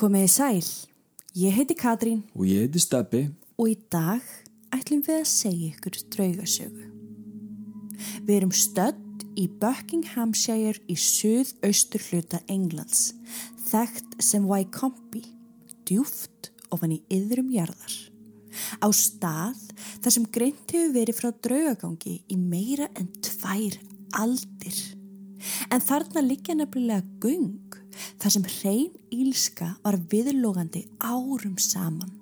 Komiði sæl, ég heiti Katrín Og ég heiti Steppi. og í dag ætlum við að segja ykkur draugasögu. Við erum stödd í Buckinghamshire í suðaustur hluta Englands, þekkt sem Wycombe, djúft ofan í yðrum jarðar. Á stað þar sem greint hefur verið frá draugagangi í meira en tvær aldir. En þarna liggja nefnilega göng þar sem hrein ílska var viðlógandi árum saman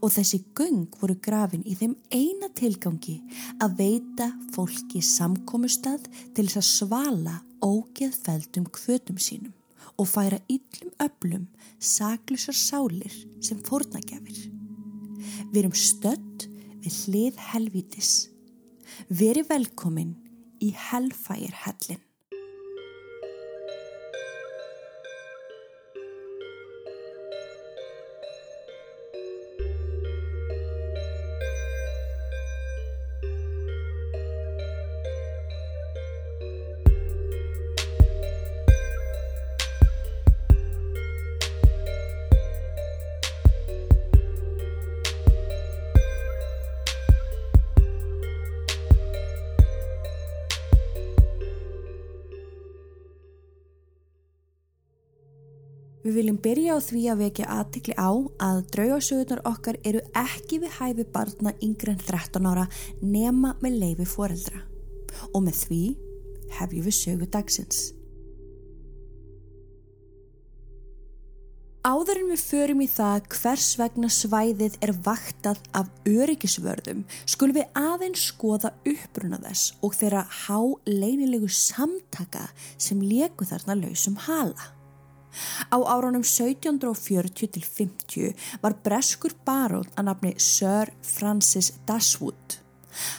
og þessi göng voru grafin í þeim eina tilgangi að veita fólki samkomustad til þess að svala ógeðfeldum kvötum sínum og færa yllum öblum saklusar sálir sem fórnagjafir. Við erum stödd við hlið helvítis. Veri velkomin í Hellfire-hellin. Við viljum byrja á því að vekja aðtikli á að draugasögurnar okkar eru ekki við hæfi barna yngre en 13 ára nema með leifi foreldra. Og með því hefjum við sögu dagsins. Áður en við förum í það hvers vegna svæðið er vaktað af öryggisvörðum skulum við aðeins skoða uppbruna þess og þeirra há leinilegu samtaka sem leku þarna lausum hala. Á árunum 1740 til 50 var breskur barón að nafni Sir Francis Dashwood.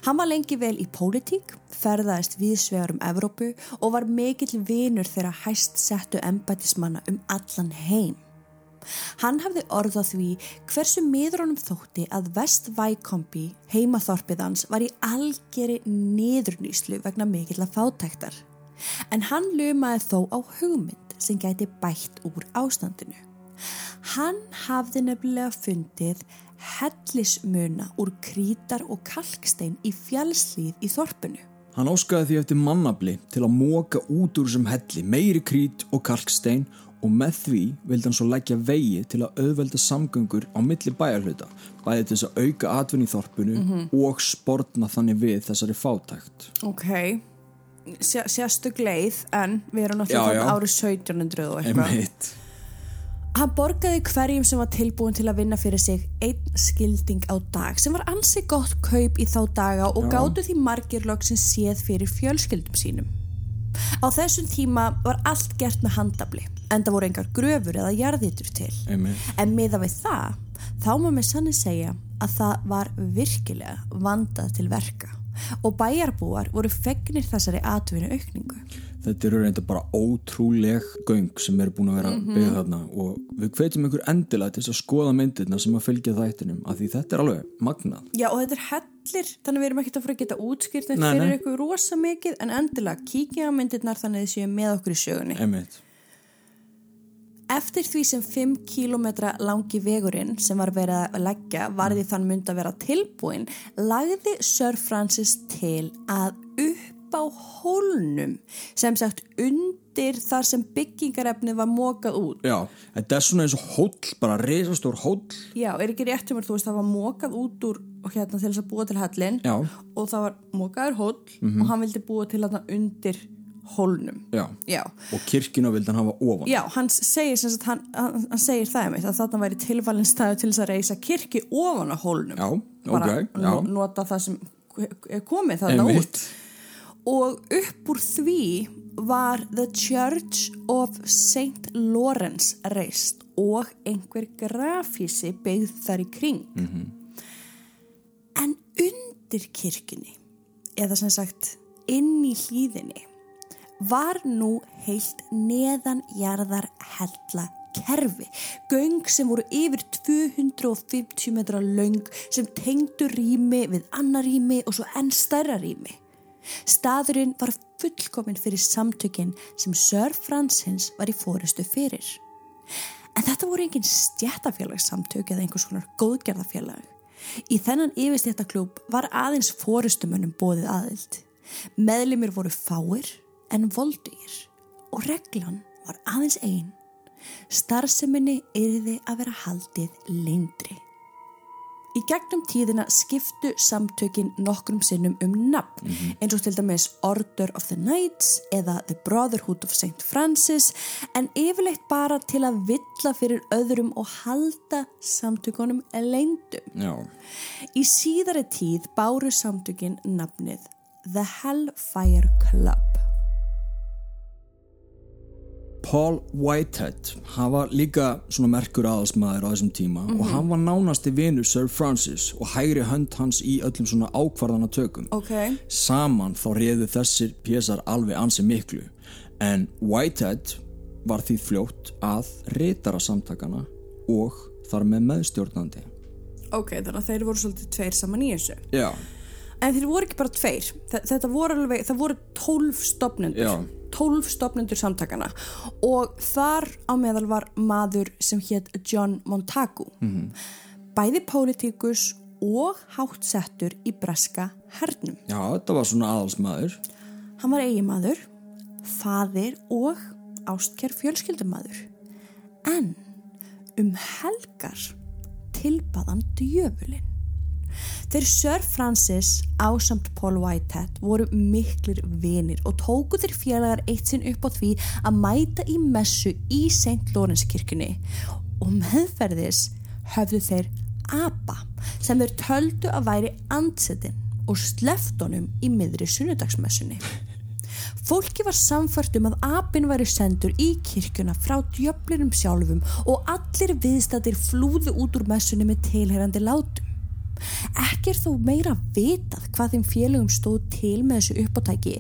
Hann var lengi vel í pólitík, ferðaðist viðsvegar um Evrópu og var mikill vinur þeirra hæst settu embætismanna um allan heim. Hann hafði orð á því hversu miður honum þótti að West Wycombe, heimaþorpið hans, var í algeri niðurnýslu vegna mikill að fátæktar. En hann lumaði þó á hugmynd sem gæti bætt úr ástandinu. Hann hafði nefnilega fundið hellismuna úr krítar og kalkstein í fjallslíð í þorpinu. Hann óskaði því eftir mannabli til að móka út úr þessum helli meiri krít og kalkstein og með því vildi hann svo leggja vegi til að auðvelda samgöngur á milli bæjarhluta, bæði til þess að auka atvinni í þorpinu og sportna þannig við þessari fátækt. Ok, sérstu gleið en við erum náttúrulega árið 1700 og eitthvað. Hann borgaði hverjum sem var tilbúin til að vinna fyrir sig einn skilding á dag sem var ansi gott kaup í þá daga og Já. gátu því margir loksin séð fyrir fjölskyldum sínum. Á þessum tíma var allt gert með handabli en það voru engar gröfur eða jarðitur til. Einmitt. En miða við það, þá má með sannig segja að það var virkilega vandað til verka og bæjarbúar voru fegnir þessari atvinnu aukningu. Þetta eru reynda bara ótrúleg göng sem eru búin að vera Mhm. byggð þarna og við hvetjum ykkur endilega til að skoða myndirna sem að fylgja þættinum af því þetta er alveg magnað. Já og þetta er hellir, þannig við erum ekkert að fara að geta útskýrt Nei, fyrir ykkur rosa mikið en endilega kíkja myndirnar þannig að þið séu með okkur í sögunni. Einmitt. Eftir því sem 5 km langi vegurinn sem var verið að leggja varði þann mynd að vera tilbúin lagði Sir Francis til að upp á hólnum sem sagt undir þar sem byggingarefnið var mókað út. Já, þetta er svona eins og hóll, bara reisastór hóll. Já, er ekki rétt um að þú veist það var mókað út úr hérna til þess að búa til hallin Já. og það var mókaður hóll og hann vildi búa til hérna undir hólnum. Já. Já. Og kirkina vildi hann hafa ofan. Já, hann segir, sagt, hann, hann, hann segir það einmitt að þarna væri tilvalin staðu til þess að reysa kirkju ofan á hólnum. Já, Bara ok, já. no- nota það sem komið þarna Einmitt. út. Og upp úr því var The Church of St. Lawrence reist og einhver grafísi byggð þar í kring. Mhm. En undir kirkjunni, eða sem sagt inn í hlýðinni, var nú heilt neðanjarðar hella kerfi, göng sem voru yfir 250 metra löng sem tengdu rými við annar rými og svo enn stærra rými. Staðurinn var fullkominn fyrir samtökin sem Sir Francis var í fórustu fyrir. En þetta voru engin stjættafélagssamtök eða einhvers konar góðgerðafélag. Í þennan yfirstjættaklúb var aðeins fórustumönnum bóðið aðild. Meðlimir voru fáir en voldugir og reglan var aðeins einn. Starfseminni yrði að vera haldið lindri. Í gegnum tíðina skiptu samtökin nokkrum sinnum um nafn eins og til dæmis Order of the Knights eða The Brotherhood of St. Francis en yfirleitt bara til að villa fyrir öðrum og halda samtökunum leyndum. Já. Í síðari tíð báru samtökin nafnið The Hellfire Club. Paul Whitehead, hann var líka svona merkur aðalsmaður á þessum tíma og hann var nánasti vinur Sir Francis og hægri hönd hans í öllum svona ákvarðana tökum. Ok. Saman þá reyðu þessir pésar alveg ansi miklu en Whitehead var því fljótt að reytara samtakana og þar með meðstjórnandi. Ok, þannig að þeir voru svolítið tveir saman í þessu. Já, En þeir voru ekki bara tveir. Þe- Þetta voru alveg, það voru tólf stopnendur. Já. Tólf stopnendur samtakana. Og þar á meðal var maður sem hétt John Montagu. -hmm. Bæði pólitíkus og háttsettur í breska hernum. já, þetta var svona aðalsmaður. Hann var eigimaður, faðir og ástkjær fjölskyldumadur. En um helgar tilbaðan djöfulinn. Þeir Sir Francis ásamt Paul Whitehead voru miklir vinir og tóku þeir félagar eitt sinn upp á því að mæta í messu í St. Lawrence kirkjunni og meðferðis höfðu þeir apa sem þeir töldu að væri andsetin og sleftunum í miðri sunnudagsmessunni. Fólki var samfært um að apinn væri sendur í kirkjuna frá djöflinum sjálfum og allir viðstættir flúðu út úr messunni með tilherandi látum. Ekki er þó meira vitað hvað þeim félögum stóð til með þessu uppátæki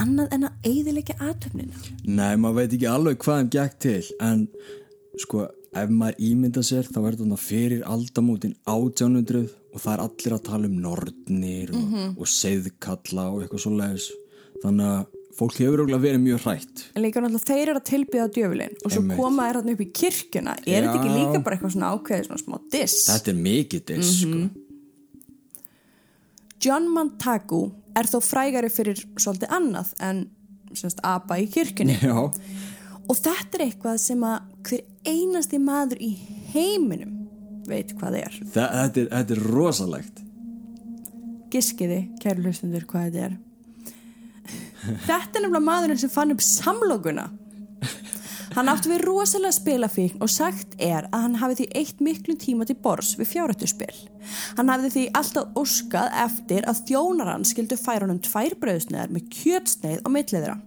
annað en að eigðilegja aðtöfnina. Nei, maður veit ekki alveg hvað þeim gekk til en sko, ef maður ímynda sér þá er þetta fyrir aldamótin 1800 og það er allir að tala um nornir og, Mhm. og seiðkalla og eitthvað svo leiðis þannig að fólk hefur örugglega verið mjög hrætt líka náttúrulega þeir eru að tilbyða djöfulinn og svo Einmitt. koma þeir hann upp í kirkjuna. Er þetta ekki líka bara eitthvað svona ákveðið svona smá diss? Þetta er mikið diss Mhm. sko. John Montagu er þó frægari fyrir svolítið annað en semst apa í kirkjunni. Já, Og þetta er eitthvað sem að hver einasti maður í heiminum veit hvað er. Þa, þetta, er, þetta er rosalegt Giskiði, kæru hlustundur, hvað þetta er. Þetta er nefnilega maðurinn sem fann upp samlokuna. Hann átti við rosalega spilafíkn og sagt er að hann hafi því eitt miklu tíma til bors við fjárhættuspil. Hann hafi því alltaf óskað eftir að þjónar hann skildu færa honum tvær bröðsneðar með kjötsneið á milliðra.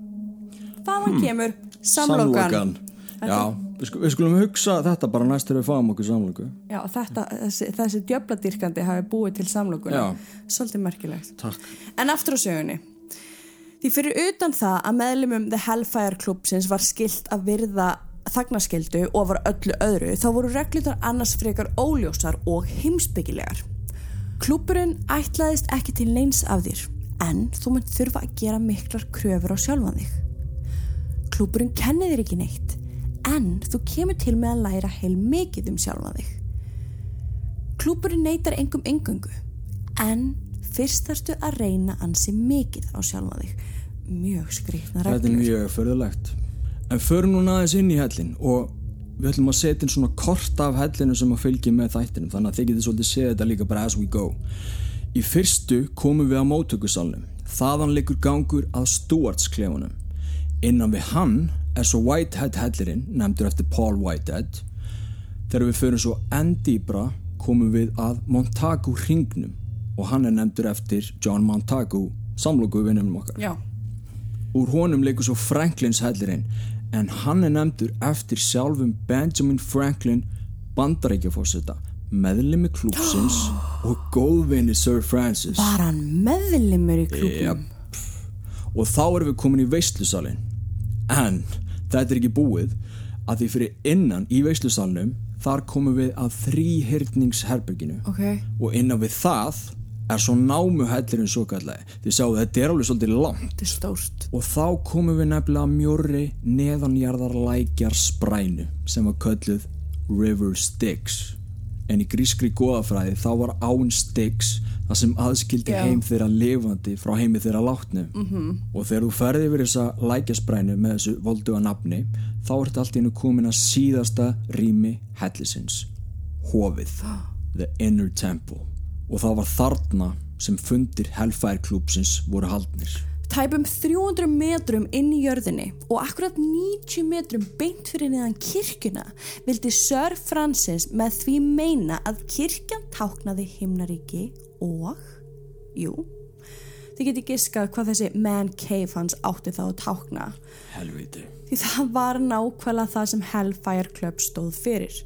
Hvaðan kemur samlokan? Já, við, sku, við skulum hugsa þetta bara næst þegar við fáum okkur samloku Já, þetta, þessi, þessi djöfladýrkandi hafi búið til samlokuna. Svolítið merkilegt. Takk En aftur á sögunni. Því fyrir utan það að meðlumum The Hellfire Clubsins var skilt að virða þagnaskildu og var öllu öðru þá voru reglutar annars frekar óljósar og heimsbyggilegar. Klúburinn ætlaðist ekki til neins af þér en þú munt þurfa að gera miklar kröfur á sjálfan þig. Klúburinn kennir þér ekki neitt en þú kemur til með að læra heil mikið um sjálfan þig. Klúburinn neytar engum engöngu en fyrst þarftu að reyna ansi mikið á sjálfa þig. Mjög skrýtna Þetta er reglur. mjög förðulegt En förum núna aðeins inn í hellin og við ætlum að setja inn svona kort af hellinu sem að fylgja með þættinum þannig að þið getið svolítið séð þetta líka bara as we go. Í fyrstu komum við á móttökusalnum. Þaðan liggur gangur að Stuarts klefunum Innan við hann er svo Whitehead hellirinn nefndur eftir Paul Whitehead. Þegar við förum svo enn dýbra komum við að Montagu hringnum og hann er nefndur eftir John Montagu samloku vinnum okkar. Já, Úr honum leikur svo Franklins hellirinn en hann er nefndur eftir sjálfum Benjamin Franklin bandarækjafósita meðlimi klúpsins og góðvinni Sir Francis. Var hann meðlimur í klúbum? Jep. og þá erum við komin í veistlusalinn en þetta er ekki búið að því fyrir innan í veistlusalnum þar komum við að þrýhyrningsherbygginu Ok, og innan við það er svo námuhellirinn svo kallagi þið sjáu þetta er alveg svolítið langt. Og þá komum við nefnilega að mjórri neðanjarðar lækjar sprænu sem var kölluð River Styx en í grískri goðafræði þá var án Styx það sem aðskildi Já. heim þeirra lifandi frá heimi þeirra látnu -hmm. og þegar þú ferði yfir þessa lækjasprænu með þessu volduga nafni þá ertu allt í hennu komin að síðasta rými hellisins hofið The Inner Temple og það var þarna sem fundir Hellfire klúpsins voru haldnir Tæpum 300 metrum inn í jörðinni og akkurat 90 metrum beint fyrir neðan kirkjuna vildi Sir Francis með því meina að kirkjan táknaði himnaríki og, jú, þið geti giskað hvað þessi man cave hans átti þá að tákna helviti því það var nákvæmlega það sem Hellfire Club stóð fyrir.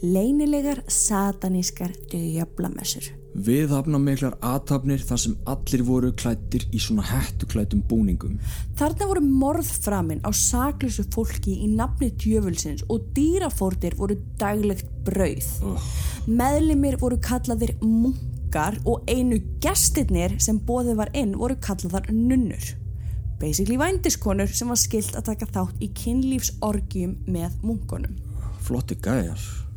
Leynilegar satanískar djöflamessur. Viðhafna miklar aðtapnir þar sem allir voru klættir í svona hættuklætum búningum. Þarna voru morðframin á saklusu fólki í nafni djöfulsins og dýrafórtir voru daglegt brauð. Meðlimir voru kallaðir munkar og einu gestirnir sem bóðið var inn voru kallaðar nunnur. Basically vændiskonur sem var skilt að taka þátt í kynlífsorgjum með munkonum. Flotti gæjar.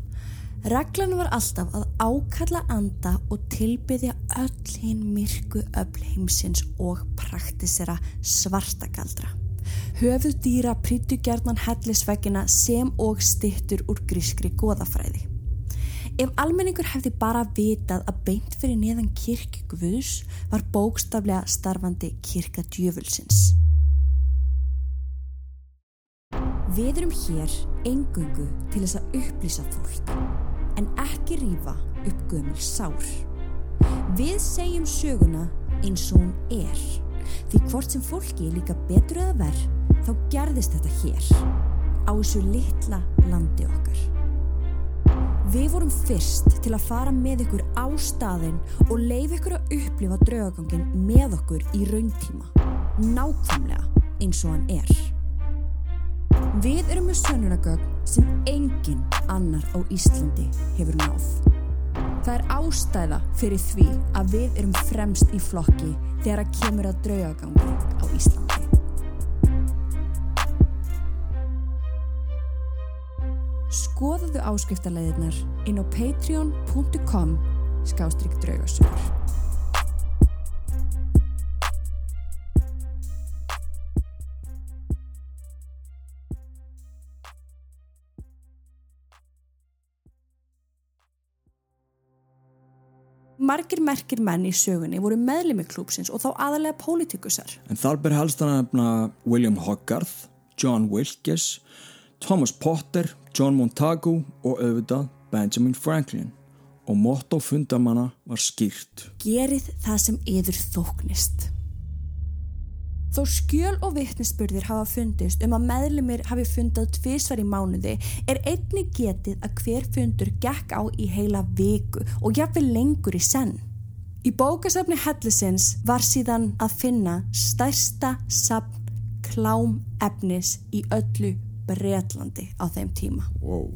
Reglan var alltaf að ákalla anda og tilbyðja öll hinn myrku öll heimsins og praktisera svartagaldra. Höfuð dýra prýttu gjarnan hellisveggina sem og stittur úr grískri goðafræði. Ef almenningur hefði bara vitað að beint fyrir neðan kirkju Guðs var bókstaflega starfandi kirka djöfulsins. Við erum hér engungu til þess að upplýsa fólk en ekki rífa upp gömul sár. Við segjum söguna eins og hún er því hvort sem fólki er líka betur eða verð þá gerðist þetta hér á þessu litla landi okkar. Við vorum fyrst til að fara með ykkur á staðinn og leif ykkur að upplifa draugagangin með okkur í rauntíma. Nákvæmlega eins og hann er. Við erum með sönnunagögn sem engin annar á Íslandi hefur náð. Það er ástæða fyrir því að við erum fremst í flokki þegar að kemur að draugagangi á Íslandi. Skoðuðu áskriftarleiðirnar inn á patreon.com skástrygg draugasögur. Margir merkir menn í sögunni voru meðlimi klúpsins og þá aðalega pólitíkusar. En þar ber helst að nefna William Hogarth, John Wilkes, Thomas Potter, John Montagu og auðvitað Benjamin Franklin. Og motto fundamanna var skýrt. Gerið það sem yður þóknist. Þó skjöl og vittnisspurðir hafa fundist um að meðlumir hafi fundað tvísvar í mánuði er einni getið að hver fundur gekk á í heila viku og jafnvel lengur í senn. Í bókasafni Hellisins var síðan að finna stærsta safn klám efnis í öllu Bretlandi á þeim tíma. Wow.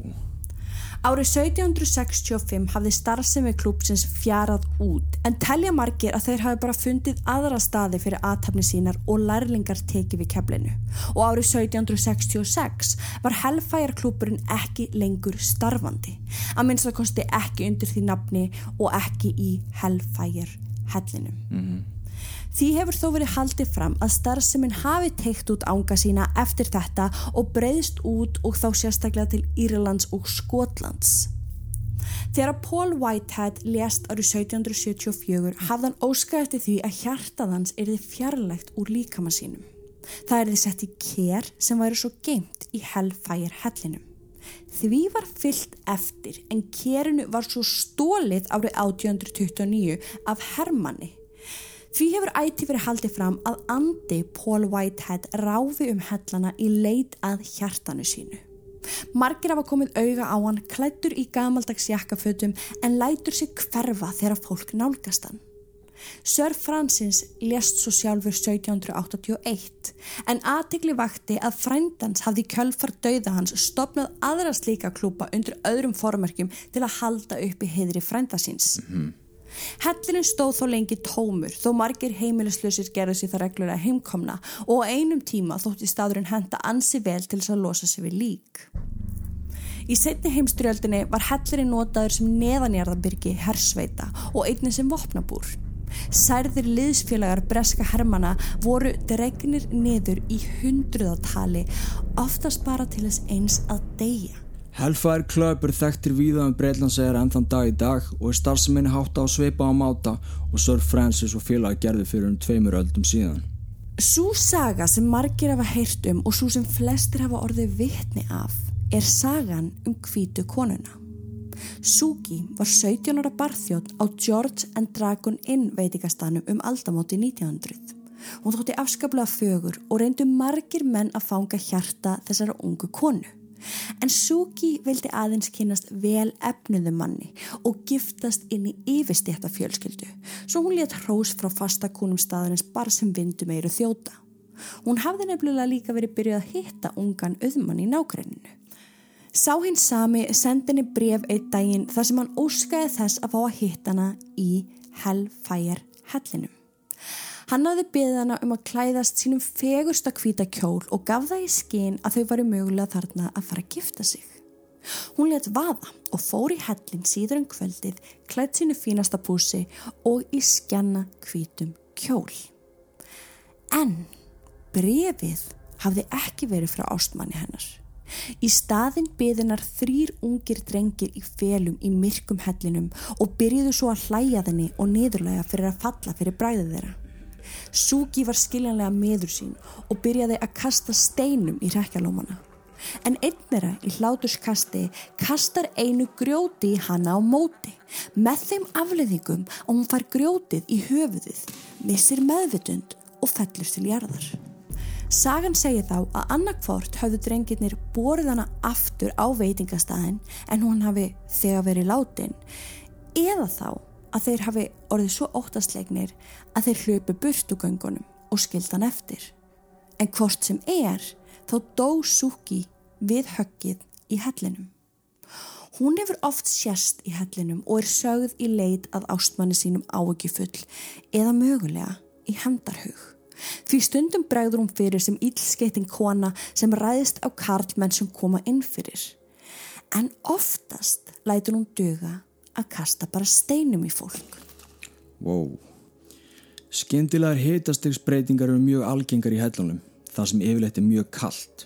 Árið 1765 hafði starfsemi klúpsins fjarað út en telja margir að þeir hafi bara fundið aðra staði fyrir aðtapni sínar og lærlingar tekið við keflinu. Og árið 1766 var Hellfire klúpurinn ekki lengur starfandi. Að minnst að kosti ekki undir því nafni og ekki í Hellfire hellinum. Mm Því hefur þó verið haldið fram að starfseminn hafi teikt út ánga sína eftir þetta og breyðst út og þá sérstaklega til Írlands og Skotlands. Þegar Paul Whitehead lést árið 1774 hafði hann óskað eftir því að hjartað hans erði fjarlægt úr líkama sínum. Það erði sett í kér sem væri svo geimt í Hellfire hellinum. Því var fyllt eftir en kérinu var svo stólið árið 1829 af Hermanni Því hefur ætti verið haldið fram að andi Paul Whitehead ráfi um hellana í leit að hjartanu sínu. Margir hafa komið auga á hann klættur í gamaldags jakkafötum en lætur sig hverfa þegar fólk nálgast hann. Sir Francis lést svo sjálfur 1781 en aðtegli vakti að frændans hafði kjölfar dauða hans stopnað aðra slíka klúpa undir öðrum formerkjum til að halda upp í heidri frændasins. Mm -hmm. Hellirinn stóð þó lengi tómur þó margir heimilislausir gerðu sér það reglulega heimkomna og á einum tíma þótti staðurinn henda ansi vel til þess að losa sig við lík. Í setni heimstyrjöldinni var hellirinn notaður sem neðanjarðabyrgi hersveita og einnig sem vopnabúr. Særðir liðsfélagar breska hermana voru dregnir niður í hundruðatali, oftast bara til þess eins að deyja. Hellfire Club er þekktir víða um Breitlandsegar enn þann dag í dag og er starfseminni hátta á sveipa á máta og Sir Francis og félagi gerði fyrir um tveimur öldum síðan. Sú saga sem margir hafa heyrt um og svo sem flestir hafa orðið vittni af er sagan um kvítu konuna. Suki var 17 ára barþjótt á George and Dragon Inn veitingastanum um aldamóti 1900. Hún þótti afskaplega fögur og reyndu margir menn að fanga hjarta þessara ungu konu. En Suki vildi aðeins kynast vel efnuðu manni og giftast inn í yfirstétta fjölskyldu svo hún létt hrós frá fastakúnum staðarins bara sem vindu meiru þjóta. Hún hafði nefnilega líka verið byrjuð að hitta ungan auðmann í nákrenninu. Sá hinn sami sendinni bref eitt daginn þar sem hann óskaði þess að fá að hitta hana í Hellfire hellinum. Hann hafði beðið hana um að klæðast sínum fegursta hvita kjól og gaf það í skinn að þau varu mögulega þarna að fara að gifta sig. Hún let vaða og fór í hellin síður en um kvöldið, klætt sínu fínasta púsi og í skjanna hvítum kjól. En brefið hafði ekki verið frá ástmanni hennar. Í staðin beðinar þrýr ungir drengir í felum í myrkum hellinum og byrjuðu svo að hlæja þenni og niðurlega fyrir að falla fyrir bræðið þeirra. Suki var skiljanlega meður sín og byrjaði að kasta steinum í rekjalómana. En einnera í hláturskasti kastar einu grjóti í hana á móti með þeim afleðingum að hún far grjótið í höfuðið, missir meðvitund og fellur til jarðar. Sagan segir þá að annarkvort hafðu drengirnir borðið hana aftur á veitingastæðin en hún hafi þegar verið látin eða þá að þeir hafi orðið svo óttaslegnir að þeir hlaupu burtugöngunum og skildan eftir. En hvort sem er, þá dó Suki við höggið í hellinum. Hún hefur oft sérst í hellinum og er sögð í leit að ástmanni sínum áökjufull eða mögulega í hendarhug. Því stundum bregður hún fyrir sem ílskeiting kona sem ræðist á karlmenn sem koma inn fyrir. En oftast lætur hún döga að kasta bara steinum í fólk. Wow. Skyndilegar hitastegsbreytingar eru mjög algengar í hellunum, það sem yfirleitt er mjög kallt.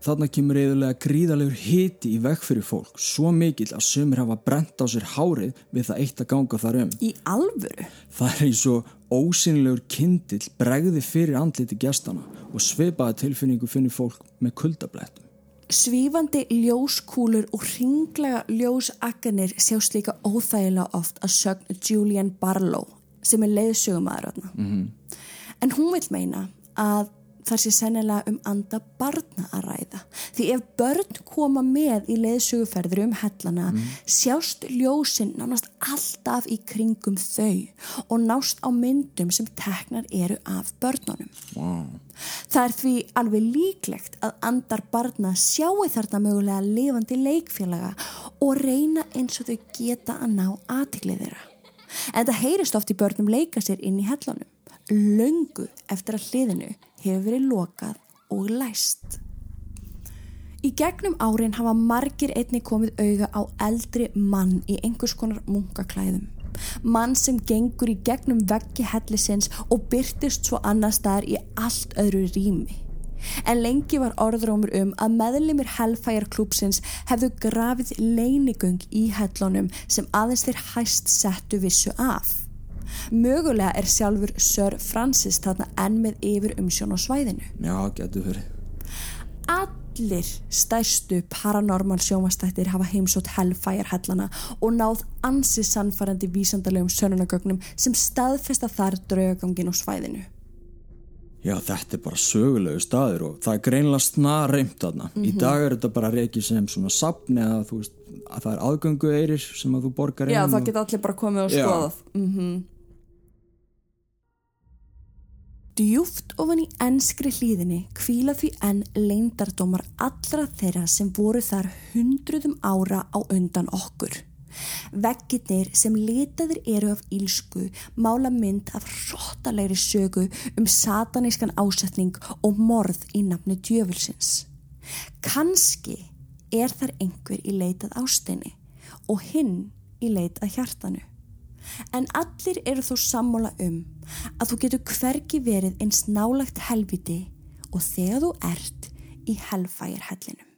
Þarna kemur eðulega gríðalegur hiti í vekk fyrir fólk, svo mikill að sömur hafa brent á sér hárið við það eitt að ganga þar um. Í alvöru? Það er eins og ósynilegur kindill bregði fyrir andliti gestana og sveipaða tilfinningu finnir fólk með kuldablettum. Svífandi ljóskúlur og ringlega ljósaganir sjást líka óþægilega oft að sögn Julian Barlow sem er leiðsögumæður mm -hmm. en hún vil meina að þar sé sennilega um anda barna að ræða. Því ef börn koma með í leiðsöguferður um hellana mm. sjást ljósinn nánast alltaf í kringum þau og nást á myndum sem teknar eru af börnunum. Wow. Það er því alveg líklegt að andar barna sjáu þarna mögulega lifandi leikfélaga og reyna eins og þau geta að ná aðtiklið þeirra. En það heyrist oft í börnum leika sér inn í hellunum löngu eftir að hliðinu hefur verið lokað og læst. Í gegnum árin hafa margir einni komið auða á eldri mann í einhvers konar munkaklæðum. Mann sem gengur í gegnum veggi hellisins og byrtist svo annar staðar í allt öðru rými. En lengi var orðrómur um að meðlimir Hellfire klúpsins hefðu grafið leinigöng í hellunum sem aðeins þeir hæst settu vissu af. Mögulega er sjálfur Sir Francis þarna enn með yfir umsjón á svæðinu. Já, getur fyrir. Allir stærstu paranormal sjómastættir hafa heimsótt Hellfire hellana og náð ansi sannfærandi vísandarlegum sönunagögnum sem staðfesta þar draugangin á svæðinu. Já, þetta er bara sögulegu staður og það er greinlega snar reymt aðna. Mm -hmm. Í mhm. dag er þetta bara reykið sem svona sapn eða þú veist að það er aðgöngu eirir sem að þú borgar inn. Já, það geta allir bara komið og skoðað. Mm Djúft ofan í ennskri hlýðinni kvíla því enn leindardómar allra þeirra sem voru þar hundruðum ára á undan okkur. Vegginnir sem litaðir eru af ílsku mála mynd af hróttalegri sögu um satanískan ásetning og morð í nafni djöfulsins. Kanski er þar einhver í leitað ástinni og hinn í leitað hjartanu. En allir eru þó sammála um að þú getur hverki verið eins nálagt helviti og þegar þú ert í helfægir hellinum.